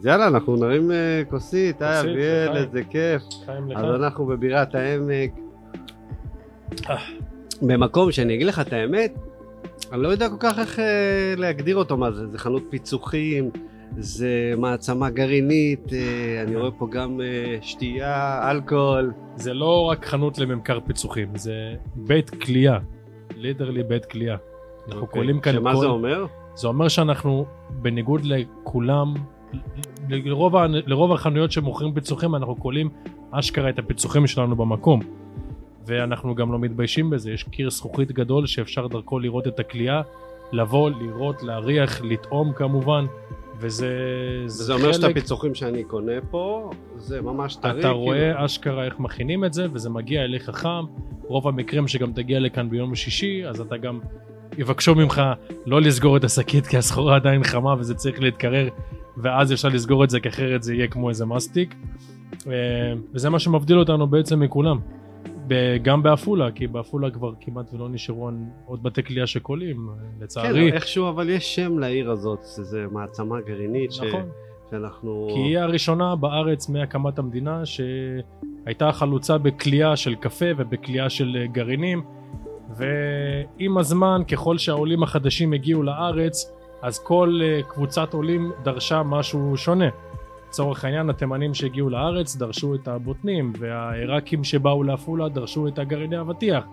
אז יאללה, אנחנו נרים אה, כוסית, היי אביאל. איזה כיף. אז אנחנו בבירת העמק. אה. במקום שאני אגיד לך את האמת, אני לא יודע כל כך איך אה, להגדיר אותו, מה זה, זה חנות פיצוחים, זה מעצמה גרעינית, אני רואה פה גם שתייה, אלכוהול. זה לא רק חנות לממכר פיצוחים, זה בית כליאה. ליטרלי בית כליאה. אנחנו אוקיי. כולאים כאן שמה. זה אומר? זה אומר שאנחנו, בניגוד לכולם, לרוב, לרוב החנויות שמוכרים פיצוחים, אנחנו כולאים אשכרה את הפיצוחים שלנו במקום. ואנחנו גם לא מתביישים בזה, יש קיר זכוכית גדול שאפשר דרכו לראות את הכלייה, לבוא, לראות, להריח, לטעום כמובן, וזה... זה אומר שאת הפיצוחים שאני קונה פה, זה ממש טרי. אתה כאילו. רואה אשכרה איך מכינים את זה, וזה מגיע אליך חם. רוב המקרים שגם תגיע לכאן ביום שישי, אז אתה גם יבקשו ממך לא לסגור את השקית כי הסחורה עדיין חמה וזה צריך להתקרר, ואז אפשר לסגור את זה, כי אחרת זה יהיה כמו איזה מסטיק. אה, וזה מה שמבדיל אותנו בעצם מכולם. גם בעפולה, כי בעפולה כבר כמעט ולא נשארו עוד בתי כליאה שקולים, כן, לצערי. איכשהו, אבל יש שם לעיר הזאת, שזה מעצמה גרעינית, ש- נכון. שאנחנו... כי היא הראשונה בארץ מהקמת המדינה שהייתה חלוצה בכלייה של קפה ובכלייה של אה, גרעינים ועם הזמן ככל שהעולים החדשים הגיעו לארץ אז כל אה, קבוצת עולים דרשה משהו שונה. לצורך העניין התימנים שהגיעו לארץ דרשו את הבוטנים והעיראקים שבאו לעפולה דרשו את הגרעיני אבטיח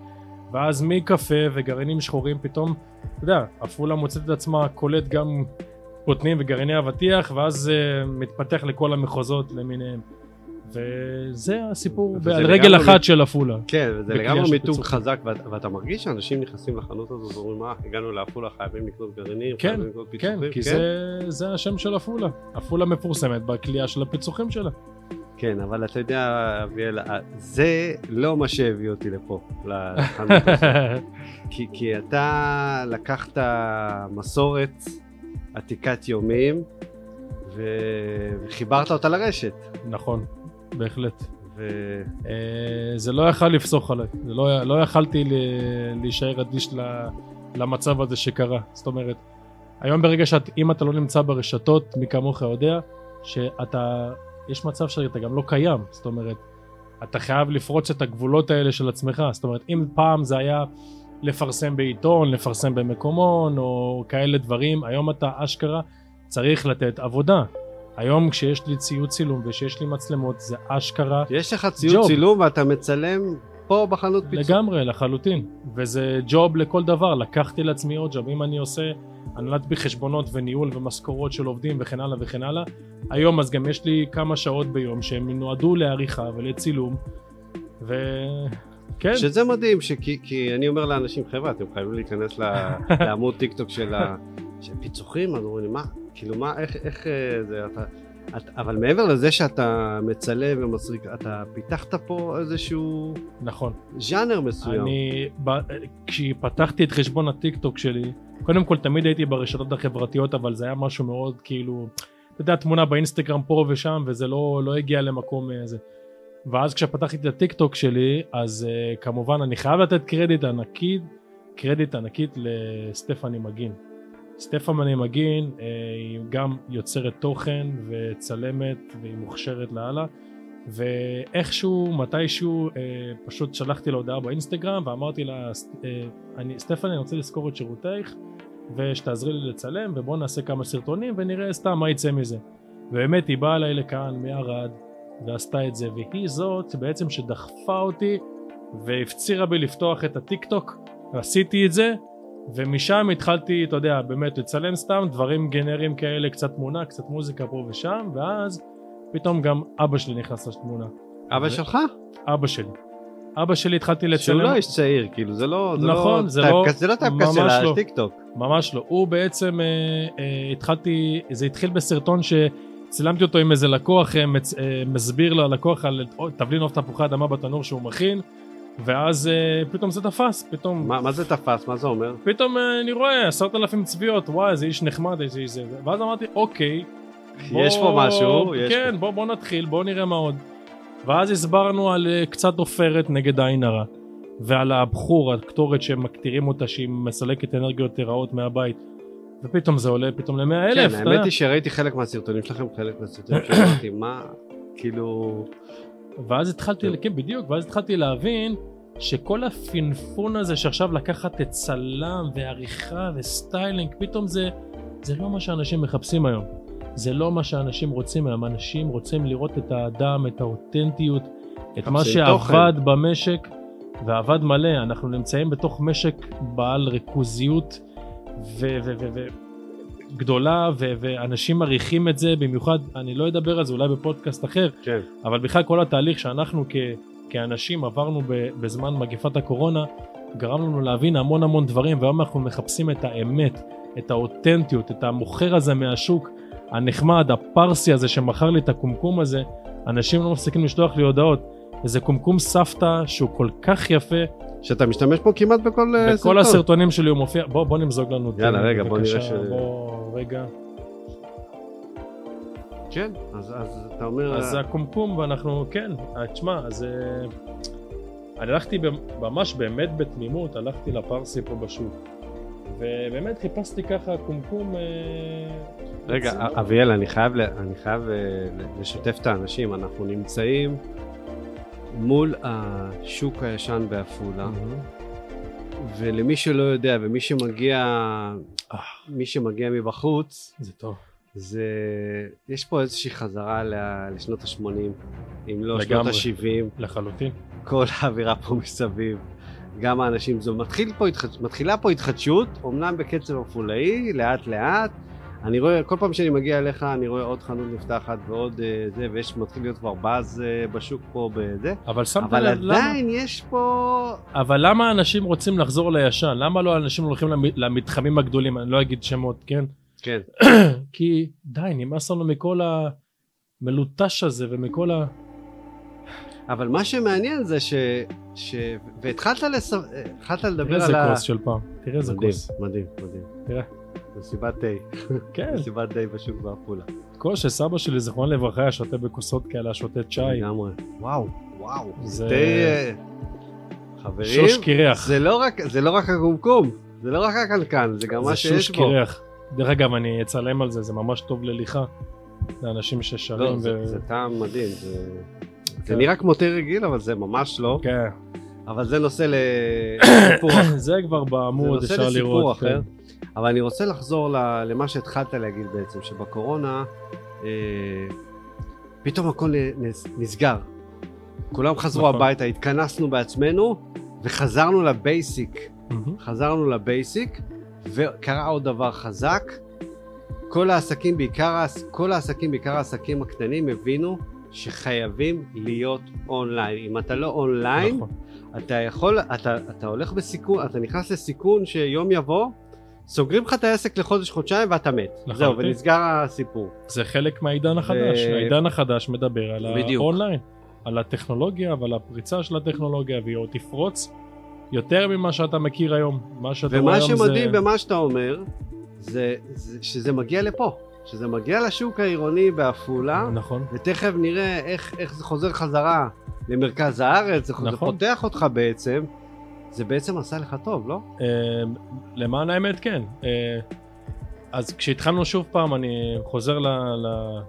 ואז מקפה וגרעינים שחורים פתאום, אתה יודע, עפולה מוצאת את עצמה קולט גם בוטנים וגרעיני אבטיח ואז uh, מתפתח לכל המחוזות למיניהם. וזה הסיפור על רגל אחת של עפולה. כן, בכלייה לגמרי מיתוג. חזק, ואת- ואתה מרגיש שאנשים נכנסים לחנות הזאת ואומרים, מה, הגענו לעפולה, חייבים לקנות גרעינים, כן, חייבים לקנות כן, פיצוחים, כי זה, זה השם של עפולה. עפולה מפורסמת בכלייה של הפיצוחים שלה. כן, אבל אתה יודע, אביאל, זה לא מה שהביא אותי לפה, לחנות הזאת. כי, כי אתה לקחת מסורת עתיקת יומין ו- וחיברת אותה לרשת. נכון, בהחלט. ו... אה, זה לא יכל לפסוח עליי, זה לא, לא יכלתי להישאר אדיש למצב הזה שקרה. זאת אומרת, היום ברגע שאת, אם אתה לא נמצא ברשתות, מי כמוך יודע, שאתה, יש מצב שאתה גם לא קיים. זאת אומרת, אתה חייב לפרוץ את הגבולות האלה של עצמך. זאת אומרת, אם פעם זה היה לפרסם בעיתון, לפרסם במקומון, או כאלה דברים, היום אתה אשכרה צריך לתת עבודה. היום כשיש לי ציוד צילום ושיש לי מצלמות, זה אשכרה יש לך ציוד ג'וב. צילום ואתה מצלם פה בחנות פיצוח. לגמרי, לחלוטין. וזה ג'וב לכל דבר, לקחתי לעצמי עוד ג'וב. אם אני עושה הנהלת בחשבונות וניהול ומשכורות של עובדים וכן הלאה וכן הלאה, היום אז גם יש לי כמה שעות ביום שהם נועדו לעריכה ולצילום, וכן, שזה מדהים, שכי, כי אני אומר לאנשים, חבר'ה, אתם חייבים להיכנס לעמוד טיק טוק של, ה, של פיצוחים, אז אומרים לי, מה, כאילו, מה, איך, איך אה, זה, אתה, את, אבל מעבר לזה שאתה מצלם ומסריט, אתה פיתחת פה איזשהו נכון. ז'אנר מסוים. אני, ב, כשפתחתי את חשבון הטיק טוק שלי, קודם כל תמיד הייתי ברשתות החברתיות, אבל זה היה משהו מאוד כאילו, אתה יודע, תמונה באינסטגרם פה ושם, וזה לא, לא הגיע למקום איזה. ואז כשפתחתי את הטיק טוק שלי, אז uh, כמובן אני חייב לתת קרדיט ענקית, קרדיט ענקית לסטפני מגין. סטפני מגין uh, היא גם יוצרת תוכן וצלמת והיא מוכשרת לאללה. ואיכשהו, מתישהו, אה, פשוט שלחתי לה הודעה באינסטגרם ואמרתי לה, "ס- אה, אני, סטפני, אני רוצה לשכור את שירותייך ושתעזרי לי לצלם ובואו נעשה כמה סרטונים ונראה סתם מה יצא מזה. ובאמת היא באה אליי לכאן מערד ועשתה את זה והיא זאת בעצם שדחפה אותי והפצירה בי לפתוח את הטיק טוק ועשיתי את זה ומשם התחלתי אתה יודע באמת לצלם סתם דברים גנריים כאלה קצת תמונה קצת מוזיקה פה ושם ואז פתאום גם אבא שלי נכנס לתמונה אבא שלך? אבא שלי אבא שלי התחלתי שהוא לצלם לא איש צעיר, כאילו, זה לא... זה נכון, לא זה לא- זה לא typecast ממש של לא. הטיק טוק. ממש לא הוא בעצם אה, אה, התחלתי זה התחיל בסרטון שצילמתי אותו עם איזה לקוח אה, מצ, אה, מסביר ללקוח על תבלין עוף תפוחי אדמה בתנור שהוא מכין ואז אה, פתאום זה תפס פתאום מה מה זה תפס? מה זה אומר? פתאום אה, אני רואה עשרת אלפים צפיות וואי איזה איש נחמד איזה איש זה ואז אמרתי אוקיי יש פה משהו, יש כן, פה. בוא, בוא נתחיל, בוא נראה מה עוד. ואז הסברנו על אה, קצת עופרת נגד עין הרע, ועל הבחור, הקטורת שמקטירים אותה שהיא מסלקת אנרגיות רעות מהבית. ופתאום זה עולה פתאום למאה אלף, כן, אתה יודע. האמת היא שראיתי חלק מהסרטונים שלכם, חלק מהסרטונים שאמרתי, מה, כאילו, ואז התחלתי, כן בדיוק, ואז התחלתי להבין שכל הפינפון הזה שעכשיו לקחת את צלם ועריכה ו styling, פתאום זה, זה לא מה שאנשים מחפשים היום. זה לא מה שאנשים רוצים היום, אנשים רוצים לראות את האדם, את האותנטיות, את מה שעבד במשק ועבד מלא. אנחנו נמצאים בתוך משק בעל ריכוזיות ו- ו- ו- ו- גדולה ו- ואנשים מעריכים את זה במיוחד, אני לא אדבר על זה אולי בפודקאסט אחר, כן, אבל בכלל כל התהליך שאנחנו כ, כאנשים עברנו ב, בזמן מגפת הקורונה גרם לנו להבין המון המון דברים והיום אנחנו מחפשים את האמת, את האותנטיות, את המוכר הזה מהשוק הנחמד, הפרסי הזה שמכר לי את הקומקום הזה, אנשים לא מפסיקים לשלוח לי הודעות. איזה קומקום סבתא שהוא כל כך יפה, שאתה משתמש פה כמעט בכל אה, בכל סרטון. הסרטונים שלי הוא מופיע, בוא, בוא נמזוג לנו את יאללה, זה, רגע, בוא. נראה ש- בוא, רגע. כן, אז אז אתה אומר, אז זה הקומקום ואנחנו כן אה, תשמע אז אה, אני הלכתי ממש באמת בתמימות הלכתי לפרסי פה בשוק ובאמת חיפשתי ככה קומקום אה, רגע. אביאל, אני חייב, אני חייב אה, לשתף את האנשים, אנחנו נמצאים מול השוק הישן בעפולה, מהמם. ולמי שלא יודע, ומי שמגיע, מי שמגיע מבחוץ, זה טוב זה, יש פה איזושהי חזרה ל- לשנות ה-80, אם לא שנות לגמרי. ה-70, לחלוטין כל האווירה פה מסביב. גם האנשים, זו מתחיל פה, מתחילה פה התחדשות, אמנם בקצב עפולאי, לאט לאט. אני רואה, כל פעם שאני מגיע אליך, אני רואה עוד חנות נפתחת ועוד אה, זה, ויש, מתחיל להיות כבר באז אה, בשוק פה בזה. אבל שמת אבל לב למה עדיין יש פה... אבל למה אנשים רוצים לחזור לישן למה לא אנשים הולכים למ- למתחמים הגדולים אני לא אגיד שמות כן כן, כי די נמאס לנו מכל המלוטש הזה ומכל ה... אבל מה שמעניין זה ש... ש... והתחלת לס... התחלת לדבר תראה על איזה ה... כוס של פעם תראה איזה כוס מדהים, מדהים. תראה. מסיבת תה, כן מסיבת תה בשוק בעפולה. כוס שסבא שלי זיכרון לברכה היה שותה בכוסות כאלה שותה צ'אי לגמרי. וואו, וואו. זה- זה... תה... אה, חברים, שוש קירח זה לא רק, זה לא רק הקומקום, זה לא רק הקנקן, זה גם מה זה שיש שוש בו. קירח דרך אגב אני אצלם על זה זה ממש טוב לליכה לאנשים ששרים לא, זה, ו... זה טעם מדהים, זה, זה כן. נראה כמו תה רגיל, אבל זה ממש לא. כן אבל זה נושא לסיפור אחר. זה כבר זה בעמוד נושא אפשר לסיפור לראות אחר. כן. אבל אני רוצה לחזור למה שהתחלת להגיד בעצם, שבקורונה אה, פתאום הכל נס- נסגר. כולם חזרו נכון. הביתה, התכנסנו בעצמנו וחזרנו לבייסיק. מהמם. חזרנו לבייסיק, וקרה עוד דבר חזק. כל העסקים, בעיקר, כל העסקים, בעיקר העסקים הקטנים, הבינו שחייבים להיות אונליין. אם אתה לא אונליין, נכון. אתה יכול, אתה, אתה הולך בסיכון, אתה נכנס לסיכון שיום יבוא, סוגרים לך את העסק לחודש, חודשיים ואתה מת. זהו, לחלוטין. ונסגר הסיפור. זה חלק מהעידן החדש, העידן החדש מדבר על בדיוק. האונליין, על הטכנולוגיה ועל הפריצה של הטכנולוגיה והיא עוד תפרוץ יותר ממה שאתה מכיר היום, מה שאתה רואה ומה היום שמדהים זה... במה שאתה אומר, זה, זה שזה מגיע לפה. שזה מגיע לשוק העירוני בעפולה, נכון, ותכף נראה איך, איך זה חוזר חזרה למרכז הארץ, זה, נכון. זה נכון. פותח אותך בעצם, זה בעצם עשה לך טוב, לא? אה, למען האמת כן. אה, אז כשהתחלנו שוב פעם, אני חוזר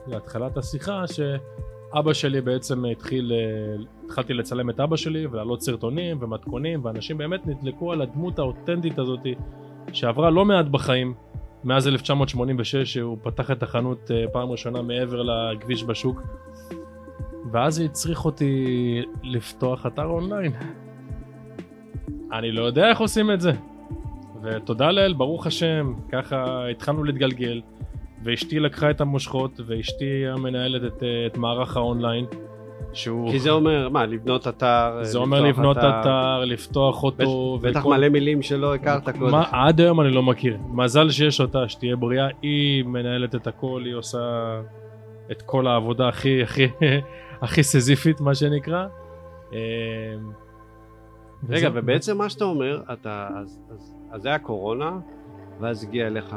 להתחלת השיחה, שאבא שלי בעצם התחיל, אה, התחלתי לצלם את אבא שלי ולהעלות סרטונים ומתכונים, ואנשים באמת נדלקו על הדמות האותנטית הזאת, שעברה לא מעט בחיים, מאז 1986 שהוא פתח את החנות אה, פעם ראשונה מעבר לכביש בשוק. ואז זה הצריך אותי לפתוח אתר אונליין. אני לא יודע איך עושים את זה. ותודה לאל, ברוך השם, ככה התחלנו להתגלגל, ואשתי לקחה את המושכות, ואשתי המנהלת את, אה, את מערך האונליין, שהוא... כי זה אומר, מה, לבנות אתר? זה אומר לבנות אתר, לפתוח אותו, בטח וכל- מלא מילים שלא הכרת קודם. מה, עד היום אני לא מכיר. מזל שיש אותה, שתהיה בריאה, היא מנהלת את הכל, היא עושה את כל העבודה הכי הכי הכי סזיפית מה שנקרא. אה, רגע, וזהו. ובעצם מה שאתה אומר, אתה, אז, אז, אז זה היה קורונה, ואז הגיע אליך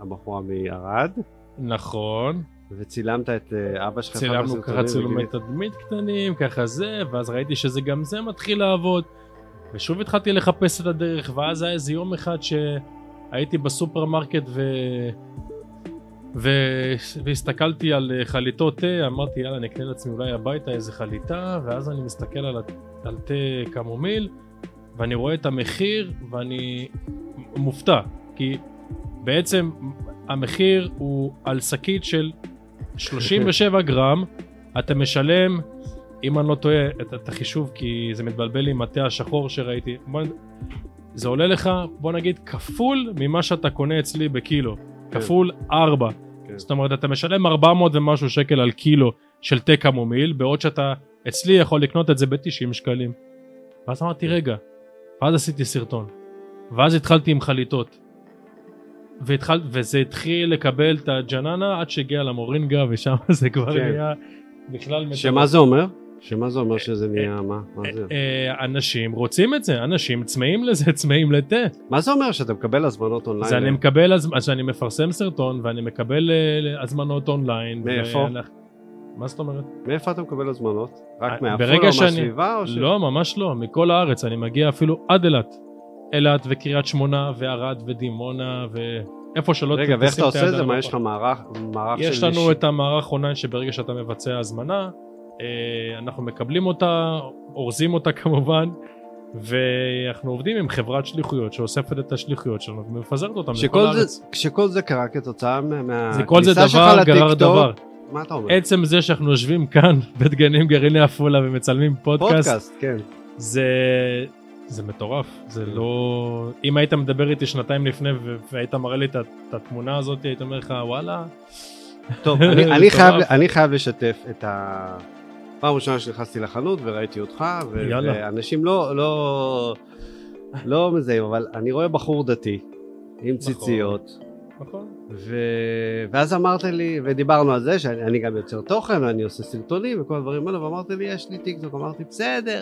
הבחורה מערד, נכון, וצילמת את אה, אבא שלך. צילמנו ככה צילומי תדמית קטנים, ככה זה, ואז ראיתי שזה גם זה מתחיל לעבוד. ושוב התחלתי לחפש את הדרך, ואז היה איזה יום אחד הייתי בסופרמרקט ו... ו... והסתכלתי על אה, חליטות תה, אמרתי יאללה נקנה לעצמי אולי הביתה איזה חליטה, ואז אני מסתכל על, הת- על תה קמומיל, ואני רואה את המחיר, ואני מופתע, כי בעצם המחיר הוא על שקית של 37 גרם, אתה משלם, אם אני לא טועה, את, את החישוב, כי זה מתבלבל עם התה השחור שראיתי, בוא, זה עולה לך, בוא נגיד, כפול ממה שאתה קונה אצלי בקילו, כפול 4. כן. זאת אומרת, אתה משלם 400 ומשהו שקל על קילו של תה קמומיל, בעוד שאתה אצלי יכול לקנות את זה ב-90 שקלים. ואז אמרתי, רגע, ואז עשיתי סרטון. ואז התחלתי עם חליטות. והתחל, וזה התחיל לקבל את הג'ננה עד שהגיע למורינגה ושם זה כבר כן. נהיה בכלל מטורף. שמה זה אומר? שמה זה אומר שזה נהיה, מה? מה זה? אה, אנשים רוצים את זה, אנשים צמאים לזה, צמאים לתה. מה זה אומר שאתה מקבל הזמנות אונליין? אז אני מקבל, אז אני מפרסם סרטון ואני מקבל אה, הזמנות אונליין. מאיפה? מה זאת אומרת? מאיפה אתה מקבל הזמנות? אה, רק מעפולה ברגע או שאני- מהסביבה? או ש- לא, ממש לא, מכל הארץ, אני מגיע אפילו עד אילת. אילת וקריית שמונה וערד ודימונה ואיפה שלא רגע, ואיך תשים אתה את עושה את זה? מה. יש לך מערך מערך של... יש לנו את המערך אונליין שברגע שאתה מבצע הזמנה, אה, אנחנו מקבלים אותה, אורזים אותה כמובן, ואנחנו עובדים עם חברת שליחויות שאוספת את השליחויות שלנו ומפזרת אותם לכל הארץ. כשכל זה קרה כתוצאה מהכניסה שלך לטיקטוק. מה אתה אומר? עצם זה שאנחנו יושבים כאן בדגנים גרעיני עפולה ומצלמים פודקאסט, פודקאסט, כן. זה זה מטורף זה לא אם היית מדבר איתי שנתיים לפני והיית מראה לי את התמונה הזאת הייתי אומר לך וואלה טוב, אני, אני, חייב. אני חייב לשתף את ה... פעם ראשונה שנכנסתי לחנות וראיתי אותך, ו-. ואנשים לא, לא, לא מזהים, אבל אני רואה בחור דתי עם ציציות, נכון ו... ואז אמרת לי, ודיברנו על זה שאני אני גם יוצר תוכן ואני עושה סרטונים וכל הדברים האלה, ואמרת לי יש לי טיקטוק, אמרתי בסדר,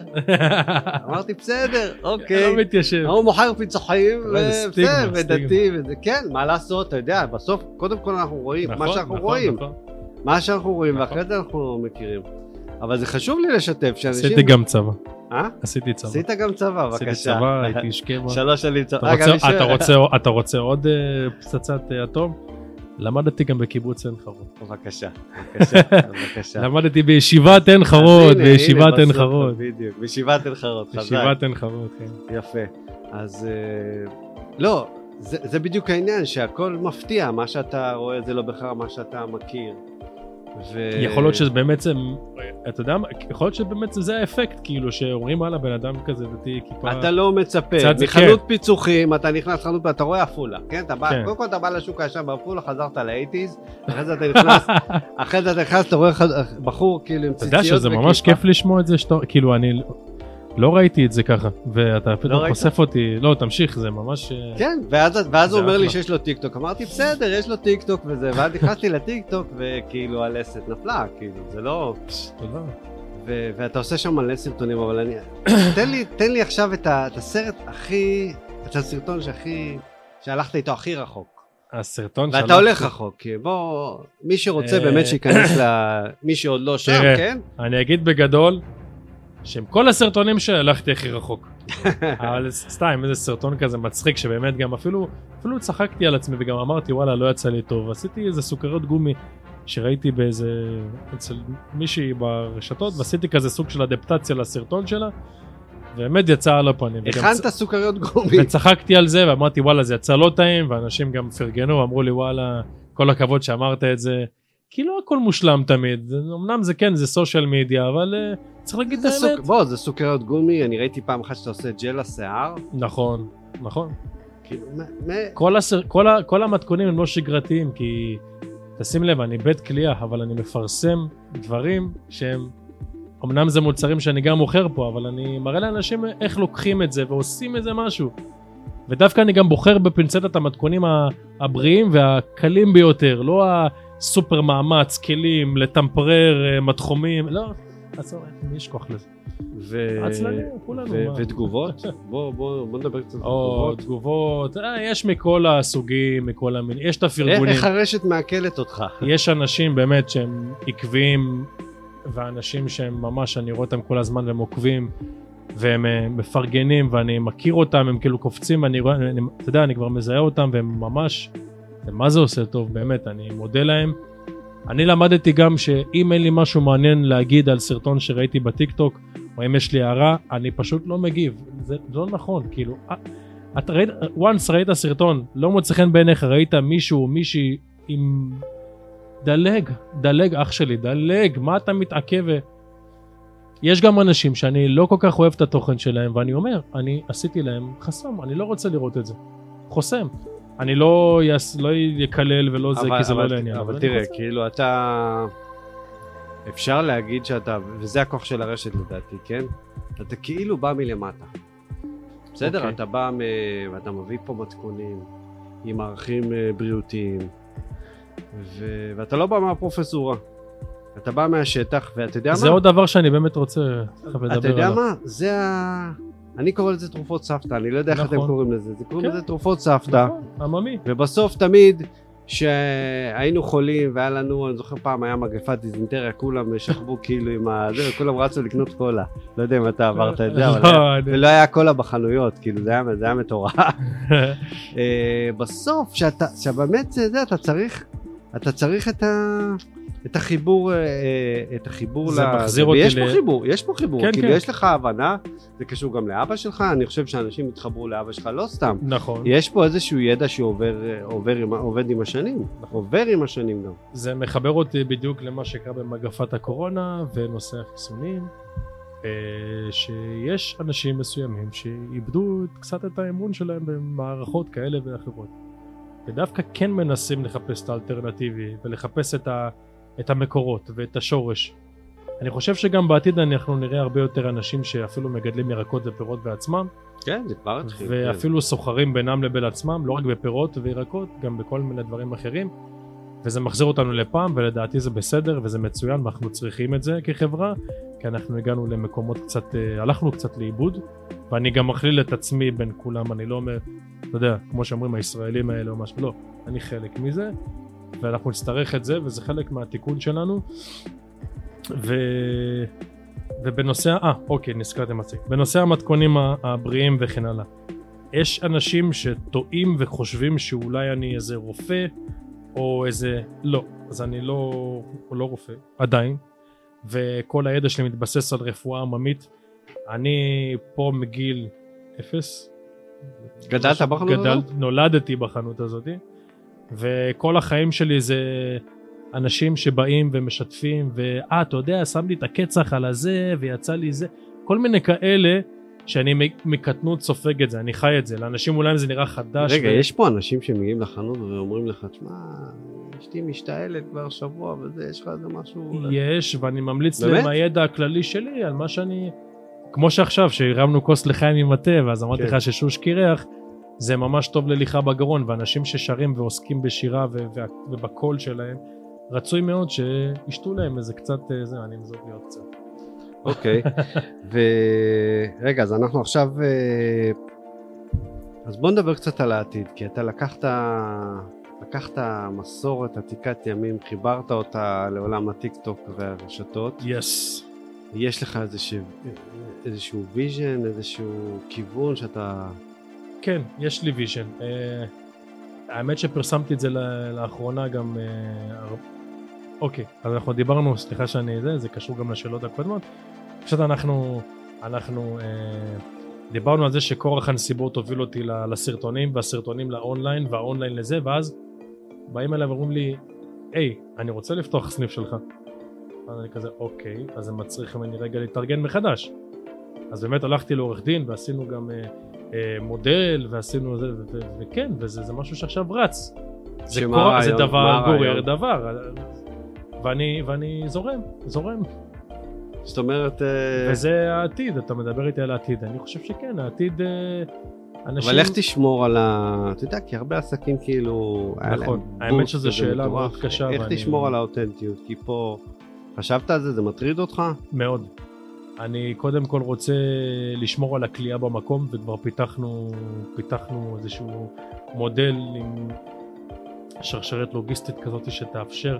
אמרתי בסדר, אוקיי. לא מתיישב הוא מוכר פיצוחים, ודתי, וזה כן, מה לעשות, אתה יודע, בסוף, קודם כל אנחנו רואים מה נכון, שאנחנו נכון, רואים, נכון. מה שאנחנו רואים, נכון. ואחרי זה אנחנו מכירים. אבל זה חשוב לי לשתף שאנשים... עשיתי גם צבא אה? עשיתי צבא עשית גם צבא, עשיתי בבקשה. צבא הייתי איש קבע שלוש שנים צבא. אתה רוצה- עוד אה, פצצת אה, אטום? למדתי גם בקיבוץ עין חרוד. בבקשה, בבקשה, בבקשה. למדתי בישיבת עין חרוד, בישיבת עין חרוד. בדיוק, בישיבת עין חרוד, חזק. בישיבת עין חרוד, כן. יפה. אז אה, לא, זה, זה בדיוק העניין, שהכל מפתיע, מה שאתה רואה זה לא בהכרח מה שאתה מכיר. ו... יכול להיות שזה באמת זה, אתה יודע מה, יכול להיות שבאמת זה האפקט, כאילו שאומרים וואלה בן אדם כזה דתי כיפה. אתה לא מצפה, מחנות פיצוחים, אתה נכנס לחנות, אתה רואה עפולה, כן? אתה בא, כן. קודם כל אתה בא לשוק הישן בעפולה, חזרת לאייטיז, אחרי זה אתה נכנס, אחרי זה אתה נכנס, אתה רואה בחור כאילו עם אתה ציציות יודע שזה ממש וכיפה. כיף לשמוע את זה שאתה, כאילו אני לא ראיתי את זה ככה, ואתה פתאום ראית? חושף אותי, לא תמשיך, זה ממש... אה, כן, ואז, ואז הוא אומר לי אחלה. שיש לו טיק טוק, אמרתי בסדר, יש לו טיק טוק וזה, ואז נכנסתי לטיק טוק וכאילו הלסת נפלה, כאילו, זה לא... תודה. ו- ואתה עושה שם מלא סרטונים, אבל אני... תן לי, תן לי עכשיו את, ה- את הסרט הכי... את הסרטון שהכי... שהלכת איתו הכי רחוק. הסרטון ואתה שהלכתי- הולך רחוק, כי בוא... מי שרוצה אה. באמת שייכנס ל... מי שעוד לא שם. כן? אני אגיד בגדול, שעם כל הסרטונים שהלכתי הכי רחוק. אבל סתם איזה סרטון כזה מצחיק שבאמת גם אפילו אפילו צחקתי על עצמי וגם אמרתי וואלה לא יצא לי טוב עשיתי איזה סוכריות גומי שראיתי באיזה אצל מישהי ברשתות ועשיתי כזה סוג של אדפטציה לסרטון שלה. באמת יצא על הפנים. וגם הכנת סוכריות גומי. וצחקתי על זה ואמרתי וואלה זה יצא לא טעים ואנשים גם פרגנו אמרו לי וואלה כל הכבוד שאמרת את זה. כי לא הכל מושלם תמיד אמנם זה כן זה סושיאל מדיה אבל אה, צריך להגיד את האמת. סוכ- בוא, זה סוכריות גומי, אני ראיתי פעם אחת שאתה עושה ג'ל לשיער. נכון נכון כאילו, מ- מ- כל, הסר, כל, ה, כל המתכונים הם לא שגרתיים כי תשים לב אני בית קליעה אבל אני מפרסם דברים שהם אמנם זה מוצרים שאני גם מוכר פה אבל אני מראה לאנשים איך לוקחים את זה ועושים איזה משהו. ודווקא אני גם בוחר בפינצטת המתכונים הבריאים והקלים ביותר לא הסופר מאמץ כלים לטמפרר אה, מתחומים לא. עזוב, מי יש כוח לזה? ו... עצלנים, כולנו, ו-? ותגובות? בוא, בוא, בוא נדבר קצת על תגובות. תגובות, אה, יש מכל הסוגים, מכל המינים, יש את הפרגונים. איך הרשת מעכלת אותך? יש אנשים באמת שהם עקביים, ואנשים שהם ממש, אני רואה אותם כל הזמן והם עוקבים, והם אה, מפרגנים ואני מכיר אותם, הם כאילו קופצים, ואני רואה, אני, אתה יודע, אני כבר מזהה אותם והם ממש, מה זה עושה טוב, באמת, אני מודה להם. אני למדתי גם שאם אין לי משהו מעניין להגיד על סרטון שראיתי בטיק טוק, או אם יש לי הערה, אני פשוט לא מגיב. זה לא נכון, כאילו, אה, אתה ראית, once ראית סרטון, לא מוצא חן בעיניך, ראית מישהו או מישהי עם... דלג, דלג אח שלי, דלג, מה אתה מתעכב? יש גם אנשים שאני לא כל כך אוהב את התוכן שלהם, ואני אומר, אני עשיתי להם חסום, אני לא רוצה לראות את זה. חוסם. אני לא, יס, לא ולא זה, כי זה אבל, לא לעניין. אבל תראה, כאילו אתה... אפשר להגיד שאתה, וזה הכוח של הרשת לדעתי, כן? אתה כאילו בא מלמטה. בסדר? אוקיי. אתה בא מ... ואתה מביא פה מתכונים עם ערכים אה, בריאותיים, ו... ואתה לא בא מהפרופסורה. אתה בא מהשטח, ואתה יודע זה מה? עוד דבר שאני באמת רוצה לדבר אתה יודע עליו. מה? זה ה... אני קורא לזה תרופות סבתא, אני לא יודע איך אתם נכון. קוראים לזה. זה קוראים כן. לזה תרופות סבתא. נכון, עממי. ובסוף תמיד שהיינו חולים והיה לנו, אני זוכר פעם היה מגפת דיזנטריה, כולם שכבו כאילו עם ה... זה, וכולם רצו לקנות קולה. לא יודע אם אתה עברת את זה, אבל... לא, אני- ולא היה קולה בחנויות, כאילו זה היה, זה היה מטורף. אה, בסוף, שאתה, שבאמת זה, זה, אתה צריך, אתה צריך את ה... את החיבור, אה, אה, את החיבור, זה ל- מחזיר אותי ויש ל- פה חיבור, יש פה חיבור, כן, כאילו כן. יש לך הבנה, זה קשור גם לאבא שלך, אני חושב שאנשים יתחברו לאבא שלך לא סתם, נכון. יש פה איזשהו ידע שעובר עובר עם, עובד עם השנים, עובר עם השנים גם. זה מחבר אותי בדיוק למה שקרה במגפת הקורונה ונושא החיסונים, אה, שיש אנשים מסוימים שאיבדו קצת את האמון שלהם במערכות כאלה ואחרות. ודווקא כן מנסים לחפש את האלטרנטיבי ולחפש את, ה, את המקורות ואת השורש. אני חושב שגם בעתיד אנחנו נראה הרבה יותר אנשים שאפילו מגדלים ירקות ופירות בעצמם, כן, זה כבר התחיל. כן. ואפילו סוחרים בינם לבין עצמם, לא רק בפירות וירקות, גם בכל מיני דברים אחרים. וזה מחזיר אותנו לפעם, ולדעתי זה בסדר וזה מצוין, ואנחנו צריכים את זה כחברה, כי אנחנו הגענו למקומות קצת, אה, הלכנו קצת לאיבוד, ואני גם מכליל את עצמי בין כולם, אני לא אומר, אתה יודע, כמו שאומרים הישראלים האלה או משהו, לא, אני חלק מזה, ואנחנו נצטרך את זה, וזה חלק מהתיקון שלנו. ו... ובנושא, אה, אוקיי, נזכרתי מצחיק. בנושא המתכונים הבריאים וכן הלאה. יש אנשים שטועים וחושבים שאולי אני איזה רופא, או איזה... לא. אז אני לא, לא רופא, עדיין. וכל הידע שלי מתבסס על רפואה עממית. אני פה מגיל אפס. גדלת בחנות גדל, הזאת? נולדתי בחנות הזאת, וכל החיים שלי זה אנשים שבאים ומשתפים, ואה, אתה יודע, שם לי את הקצח על הזה, ויצא לי זה, כל מיני כאלה, שאני מקטנות סופג את זה, אני חי את זה, לאנשים אולי זה נראה חדש. רגע, ו- יש פה אנשים שמגיעים לחנות ואומרים לך, תשמע, אשתי משתעלת כבר שבוע וזה, יש לך איזה משהו... יש, ואני ממליץ? להם מהידע הכללי שלי על מה שאני... כמו שעכשיו, שהרמנו כוס לחיים עם התה, ואז אמרתי כן. לך ששוש קירח, זה ממש טוב לליכה בגרון, ואנשים ששרים ועוסקים בשירה ו- ובקול שלהם, רצוי מאוד שישתו להם איזה קצת, אה, זה, אני אמזוג לי עוד קצת. אוקיי. ורגע, אז אנחנו עכשיו... אה, אז בוא נדבר קצת על העתיד, כי אתה לקחת, לקחת מסורת עתיקת ימים, חיברת אותה לעולם הטיקטוק והרשתות. yes. יש לך איזשהו, איזשהו vision, איזשהו כיוון שאתה... כן, יש לי vision. Uh, האמת שפרסמתי את זה לאחרונה גם... Uh, הר... אוקיי, אז אנחנו דיברנו, סליחה שאני זה, זה קשור גם לשאלות הקודמות. פשוט אנחנו, אנחנו uh, דיברנו על זה שכורח הנסיבות הוביל אותי לסרטונים, והסרטונים לאונליין, והאונליין לזה, ואז באים אליי ואומרים לי, היי, אני רוצה לפתוח סניף שלך. אז אני כזה, אוקיי, אז זה מצריך ממני רגע להתארגן מחדש. אז באמת הלכתי לעורך דין ועשינו גם... Uh, אה, מודל ועשינו זה, וכן, וזה זה משהו שעכשיו רץ. זה, קורה, זה דבר? גורר דבר, ואני, ואני זורם, זורם, זאת אומרת... אה, וזה העתיד, אתה מדבר איתי על העתיד, אני חושב שכן, העתיד, אה, אנשים... אבל איך תשמור על ה... אתה יודע, כי הרבה עסקים כאילו... נכון. האמת שזו שאלה. מאוד קשה, איך ואני- תשמור על האותנטיות? כי פה... חשבת על זה? זה מטריד אותך? מאוד. אני קודם כל רוצה לשמור על הכלייה במקום וכבר פיתחנו, פיתחנו איזשהו מודל עם שרשרת לוגיסטית כזאת שתאפשר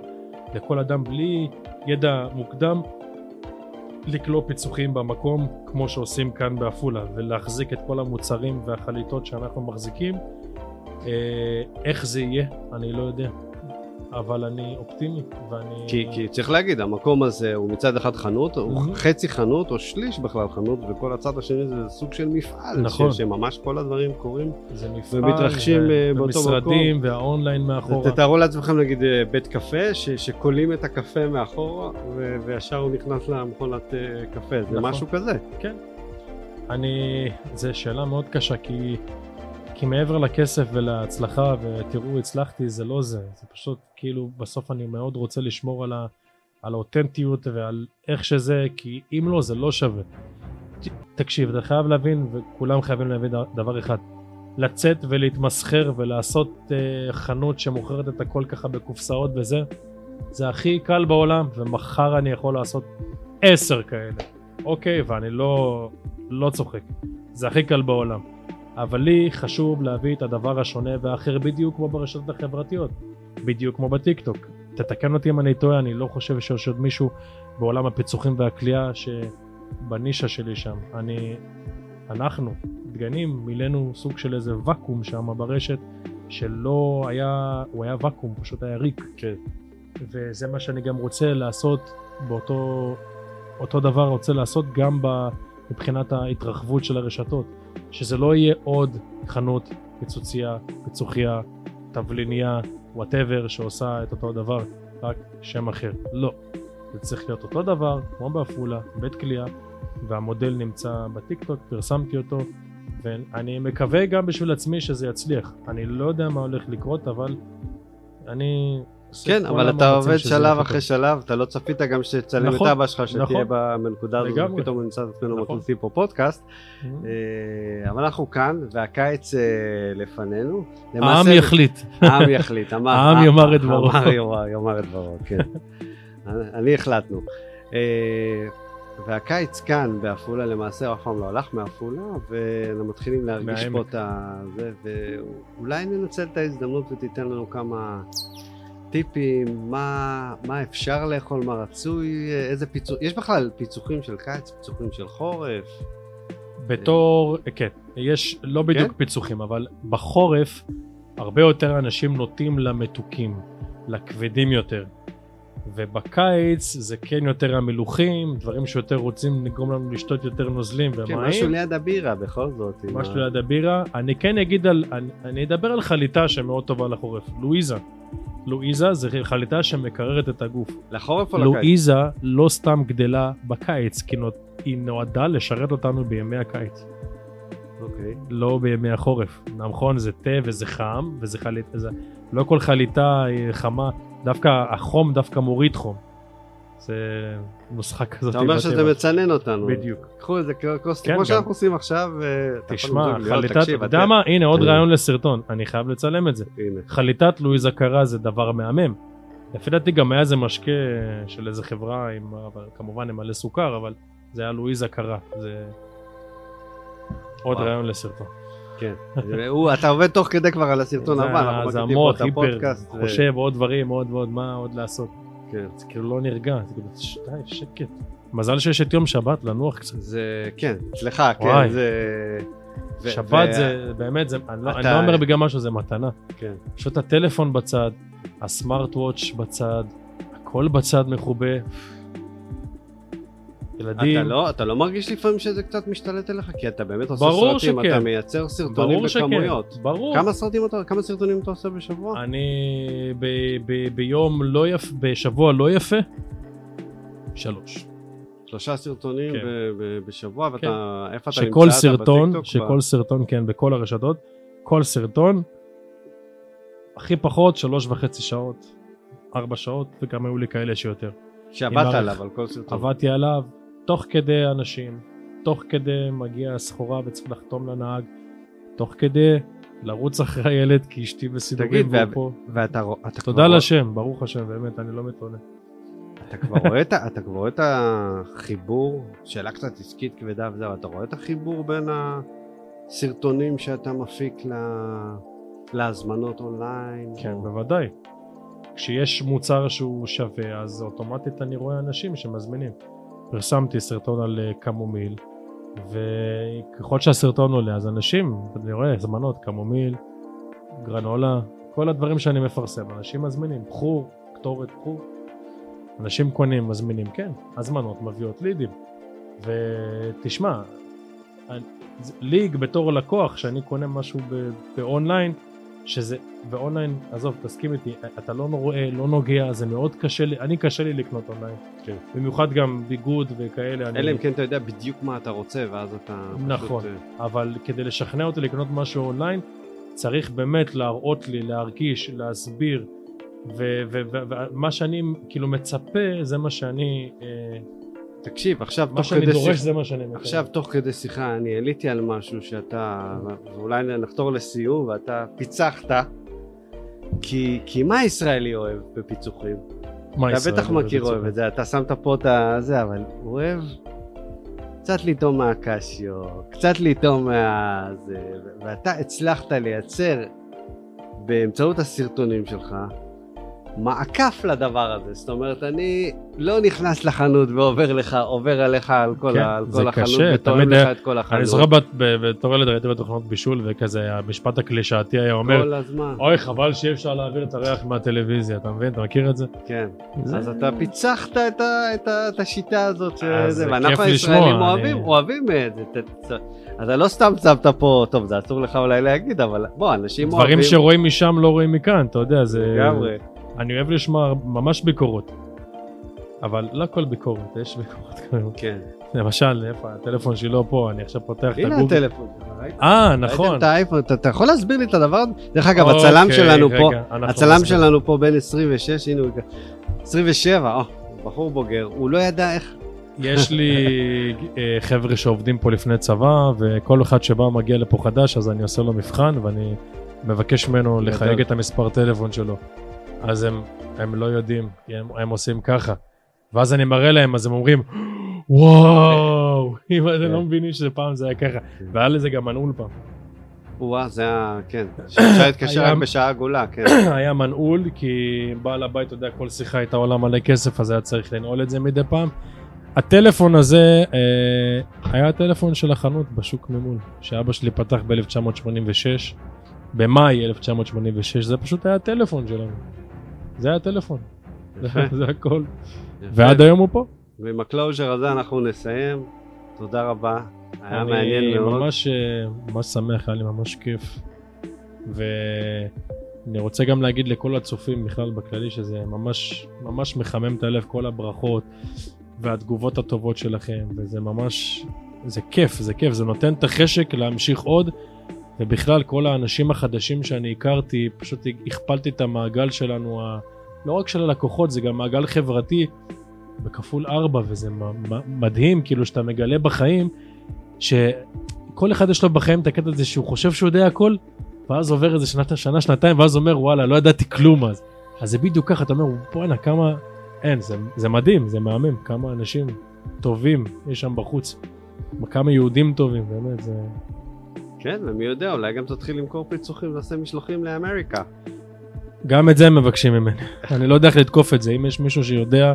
לכל אדם בלי ידע מוקדם לקלוא פיצוחים במקום כמו שעושים כאן בעפולה ולהחזיק את כל המוצרים והחליטות שאנחנו מחזיקים. אה, איך זה יהיה? אני לא יודע אבל אני אופטימי ואני... כי, כי צריך להגיד, המקום הזה הוא מצד אחד חנות, הוא. חצי חנות או שליש בכלל חנות, וכל הצד השני זה סוג של מפעל, נכון. ש, שממש כל הדברים קורים. זה מפעל ומתרחשים, ו- אה, באותו ומשרדים והאונליין מאחורה תתארו לעצמכם נגיד אה, בית קפה, ש, שכולים את הקפה מאחורה, ו, וישר הוא נכנס למכונת אה, קפה, זה נכון. משהו כזה. אני... זו שאלה מאוד קשה כי... כי מעבר לכסף ולהצלחה ותראו הצלחתי זה לא זה זה פשוט כאילו בסוף אני מאוד רוצה לשמור על, ה... על האותנטיות ועל איך שזה כי אם לא זה לא שווה. תקשיב אתה חייב להבין וכולם חייבים להבין דבר אחד. לצאת ולהתמסחר ולעשות uh, חנות שמוכרת את הכל ככה בקופסאות וזה זה הכי קל בעולם ומחר אני יכול לעשות עשר כאלה. אוקיי ואני לא לא צוחק. זה הכי קל בעולם. אבל לי חשוב להביא את הדבר השונה והאחר בדיוק כמו ברשתות החברתיות בדיוק כמו בטיק טוק תתקן אותי אם אני טועה אני לא חושב שיש עוד מישהו בעולם הפיצוחים והכליאה שבנישה שלי שם. אני אנחנו דגנים מילאנו סוג של איזה ואקום שם ברשת שלא היה הוא היה ואקום פשוט היה ריק. כן. וזה מה שאני גם רוצה לעשות באותו אותו דבר רוצה לעשות גם ב, מבחינת ההתרחבות של הרשתות. שזה לא יהיה עוד חנות פיצוצייה פיצוחייה תבלינייה whatever שעושה את אותו דבר רק שם אחר. לא. זה צריך להיות אותו דבר כמו בעפולה בית כליאה והמודל נמצא בטיק טוק פרסמתי אותו ואני מקווה גם בשביל עצמי שזה יצליח. אני לא יודע מה הולך לקרות אבל אני כן, אבל אתה עובד שלב אחרי. שלב, אתה לא צפית גם שתצלם את נכון, אבא שלך, שתהיה נכון. בנקודה הזאת, לגמרי. ופתאום נמצא את עצמנו נכון. מקליטים פה פודקאסט. אה, אבל אנחנו כאן, והקיץ אה, לפנינו. העם יחליט העם יחליט, אמר- העם יאמר את דברו. העם יאמר- את דברו, כן. אני החלטנו. אה, והקיץ כאן בעפולה למעשה הוא אף פעם לא הלך מעפולה ואנחנו מתחילים להרגיש מהעמק. פה את זה ואולי ננצל את ההזדמנות ותיתן לנו כמה טיפים מה, מה אפשר לאכול מה רצוי איזה פיצוח יש בכלל פיצוחים של קיץ פיצוחים של חורף בתור, כן, יש לא בדיוק כן? פיצוחים, אבל בחורף הרבה יותר אנשים נוטים למתוקים, לכבדים יותר. ובקיץ זה כן יותר המלוכים, דברים שיותר רוצים לגרום לנו לשתות יותר נוזלים כן, ומים. משהו ליד הבירה בכל זאת משהו ליד הבירה. אני כן אגיד על, אני, אני אדבר על חליטה שמאוד טובה לחורף, לואיזה. לואיזה זה חליטה שמקררת את הגוף. לחורף או לקיץ? לואיזה לא סתם גדלה בקיץ, כי היא נועדה לשרת אותנו בימי הקיץ. אוקיי. לא בימי החורף. נכון, זה תה וזה חם, וזה חליטה, זה... לא כל חליטה היא חמה, דווקא החום דווקא מוריד חום. זה נוסחה כזאת. אתה אומר. שזה מצנן אותנו. בדיוק. קחו את זה כוס, כן, כמו גם. שאנחנו עושים עכשיו. אה, תשמע, לא, חליטת, אתה יודע מה? הנה עוד רעיון לסרטון, אני חייב לצלם את זה. הנה. חליטת לואיזה קרה זה דבר מהמם. לפי דעתי גם היה איזה משקה של איזה חברה עם, אבל כמובן עם מלא סוכר, אבל זה היה לואיזה קרה. זה עוד. רעיון לסרטון. כן. אתה עובד תוך כדי כבר על הסרטון הבא, אנחנו המוח את הפודקאסט. ו- חושב עוד דברים, עוד ועוד, מה עוד לעשות. כן. זה כאילו לא נרגע, זה כאילו, די, שקט. מזל שיש את יום שבת לנוח קצת. זה, כן, אצלך, כן. זה... ו- שבת ו- זה באמת, זה- אני לא- אני לא אומר בגלל משהו, זה מתנה. כן. פשוט הטלפון בצד, הסמארט וואץ' בצד, הכל בצד מכובה. ילדים, אתה לא, אתה לא מרגיש לפעמים שזה קצת משתלט עליך? כי אתה באמת עושה ברור סרטים, שכן. אתה מייצר סרטונים ברור שכן, בכמויות. ברור. כמה סרטים אתה, כמה סרטונים אתה עושה בשבוע? אני ב- ב- ביום לא יפה, בשבוע לא יפה, שלוש. שלושה סרטונים כן. ב- ב- בשבוע, ואתה, איפה אתה נמצא? שכל אתה סרטון, בטיקטוק? שכל סרטון, כן, בכל הרשתות, כל סרטון, הכי פחות שלוש וחצי שעות, ארבע שעות, וגם היו לי כאלה שיותר. שעבדת עליו. על כל סרטון. עבדתי עליו תוך כדי אנשים, תוך כדי מגיע הסחורה וצריך לחתום לנהג, תוך כדי לרוץ אחרי הילד כי אשתי בסידורים והוא וה- פה. ואתה אתה תודה כבר- לשם, ברוך השם, באמת, אני לא מתלונן. אתה כבר רואה את אתה כבר רואה את החיבור, שאלה קצת עסקית כבדה וזה, אבל אתה רואה את החיבור בין הסרטונים שאתה מפיק ל- להזמנות אונליין? כן, או- בוודאי. כשיש מוצר שהוא שווה, אז אוטומטית אני רואה אנשים שמזמינים. פרסמתי סרטון על אה, קמומיל, וככל שהסרטון עולה אז אנשים, אני רואה הזמנות, קמומיל, גרנולה, כל הדברים שאני מפרסם, אנשים מזמינים, קחו, קטורת, קחו. אנשים קונים, מזמינים, כן, הזמנות מביאות לידים. ותשמע, ליג בתור לקוח, שאני קונה משהו ב- באונליין, שזה, באונליין, עזוב, תסכים איתי, אתה לא רואה, לא נוגע, זה מאוד קשה לי, אני קשה לי לקנות אונליין. כן. במיוחד גם ביגוד וכאלה. אני- אלא אם כן אתה יודע בדיוק מה אתה רוצה, ואז אתה... פשוט, נכון. אה, אבל כדי לשכנע אותי לקנות משהו אונליין, צריך באמת להראות לי, להרגיש, להסביר, ומה שאני כאילו מצפה, זה מה שאני, אה, תקשיב, עכשיו מה תוך שאני כדי דורש שיחה... זה מה שאני מקבל. עכשיו תוך כדי שיחה אני עליתי על משהו שאתה, ואולי נחתור לסיום ואתה פיצחת כי, כי מה ישראלי אוהב בפיצוחים? מה אתה ישראל בטח מכיר? אוהב את זה, אתה שמת פה את הזה, אבל הוא אוהב קצת לטעום מהקשיו, קצת לטעום מה... זה, ואתה הצלחת לייצר באמצעות הסרטונים שלך מעקף לדבר הזה, זאת אומרת אני לא נכנס לחנות ועובר לך, עובר עליך על כל, כן, ה, על זה כל החנות קשה, ותואם לך היה- את כל החנות. אני זוכר בתור ילד ראיתי בתוכנות בישול וכזה המשפט הקלישאתי היה אומר כל הזמן, אוי חבל שאי אפשר להעביר את הריח מהטלוויזיה אתה מבין אתה מכיר את זה? כן. זה- אז אתה פיצחת את, ה, את, ה, את השיטה הזאת, שזה, זה ואנחנו הישראלים אני- אוהבים, אוהבים את זה. ת- ת- אתה לא סתם שמת פה, טוב זה אסור לך אולי להגיד, אבל בוא, אנשים אוהבים. דברים שרואים משם לא רואים מכאן אתה יודע זה לגמרי. אני אוהב לשמוע ממש ביקורות אבל לא כל ביקורת יש ביקורות כאלו. כן. למשל איפה הטלפון שלי לא פה אני עכשיו פותח את הנה הגוגל הטלפון שלך, ראית? אה נכון את האייפון, אתה- יכול להסביר לי את הדבר? דרך אגב, אוקיי, הצלם שלנו פה, הצלם. שלנו פה בן 26, הנה הוא... 27, או, בחור בוגר, הוא לא ידע איך... יש לי אה, חבר'ה שעובדים פה לפני צבא וכל אחד שבא מגיע לפה חדש אז אני עושה לו מבחן ואני מבקש ממנו. לחייג את המספר טלפון שלו. אז הם, הם לא יודעים, כי הם, הם עושים ככה. ואז אני מראה להם אז הם אומרים וואו, אם אתם לא מבינים שפעם זה היה ככה. והיה לזה גם מנעול פעם. וואה, זה היה, כן. שאפשר להתקשר רק בשעה עגולה, כן. היה מנעול כי בעל הבית, אתה יודע, כל שיחה הייתה עולה מלא כסף אז היה צריך לנעול את זה מדי פעם. הטלפון הזה אה, היה הטלפון של החנות בשוק ממול, שאבא שלי פתח ב-1986, במאי 1986, זה פשוט היה הטלפון שלנו. זה היה הטלפון, זה הכל. ועד היום הוא פה. ועם הקלוז'ר הזה אנחנו נסיים. תודה רבה, היה אני מעניין מאוד. ממש, אה, ממש שמח, היה לי ממש כיף. ואני רוצה גם להגיד לכל הצופים בכלל בכללי שזה ממש ממש מחמם את הלב כל הברכות והתגובות הטובות שלכם וזה ממש זה כיף זה כיף זה נותן את החשק להמשיך עוד ובכלל כל האנשים החדשים שאני הכרתי פשוט הכפלתי את המעגל שלנו ה... לא רק של הלקוחות זה גם מעגל חברתי בכפול ארבע וזה מדהים כאילו שאתה מגלה בחיים שכל אחד יש לו בחיים את הקטע הזה שהוא חושב שהוא יודע הכל ואז עובר איזה שנה, שנה שנתיים ואז אומר וואלה לא ידעתי כלום אז. אז זה בדיוק ככה אתה אומר בואנה כמה אין זה, זה מדהים זה מהמם כמה אנשים טובים יש שם בחוץ. כמה יהודים טובים באמת זה כן, ומי יודע, אולי גם תתחיל למכור פיצוחים ולעשה משלוחים לאמריקה. גם את זה הם מבקשים ממני אני לא יודע איך לתקוף את זה אם יש מישהו שיודע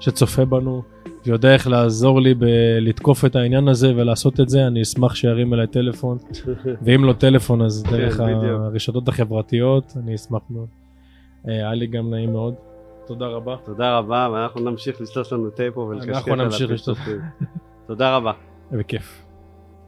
שצופה בנו ויודע איך לעזור לי לתקוף את העניין הזה ולעשות את זה אני אשמח שירים אליי טלפון ואם לא טלפון אז דרך כן, בדיוק. הרשתות החברתיות אני אשמח מאוד. אה, היה לי גם נעים מאוד תודה רבה. תודה רבה, ואנחנו נמשיך לשתות לנו פה ולקשקש על. הפיצוחים. תודה רבה. בכיף.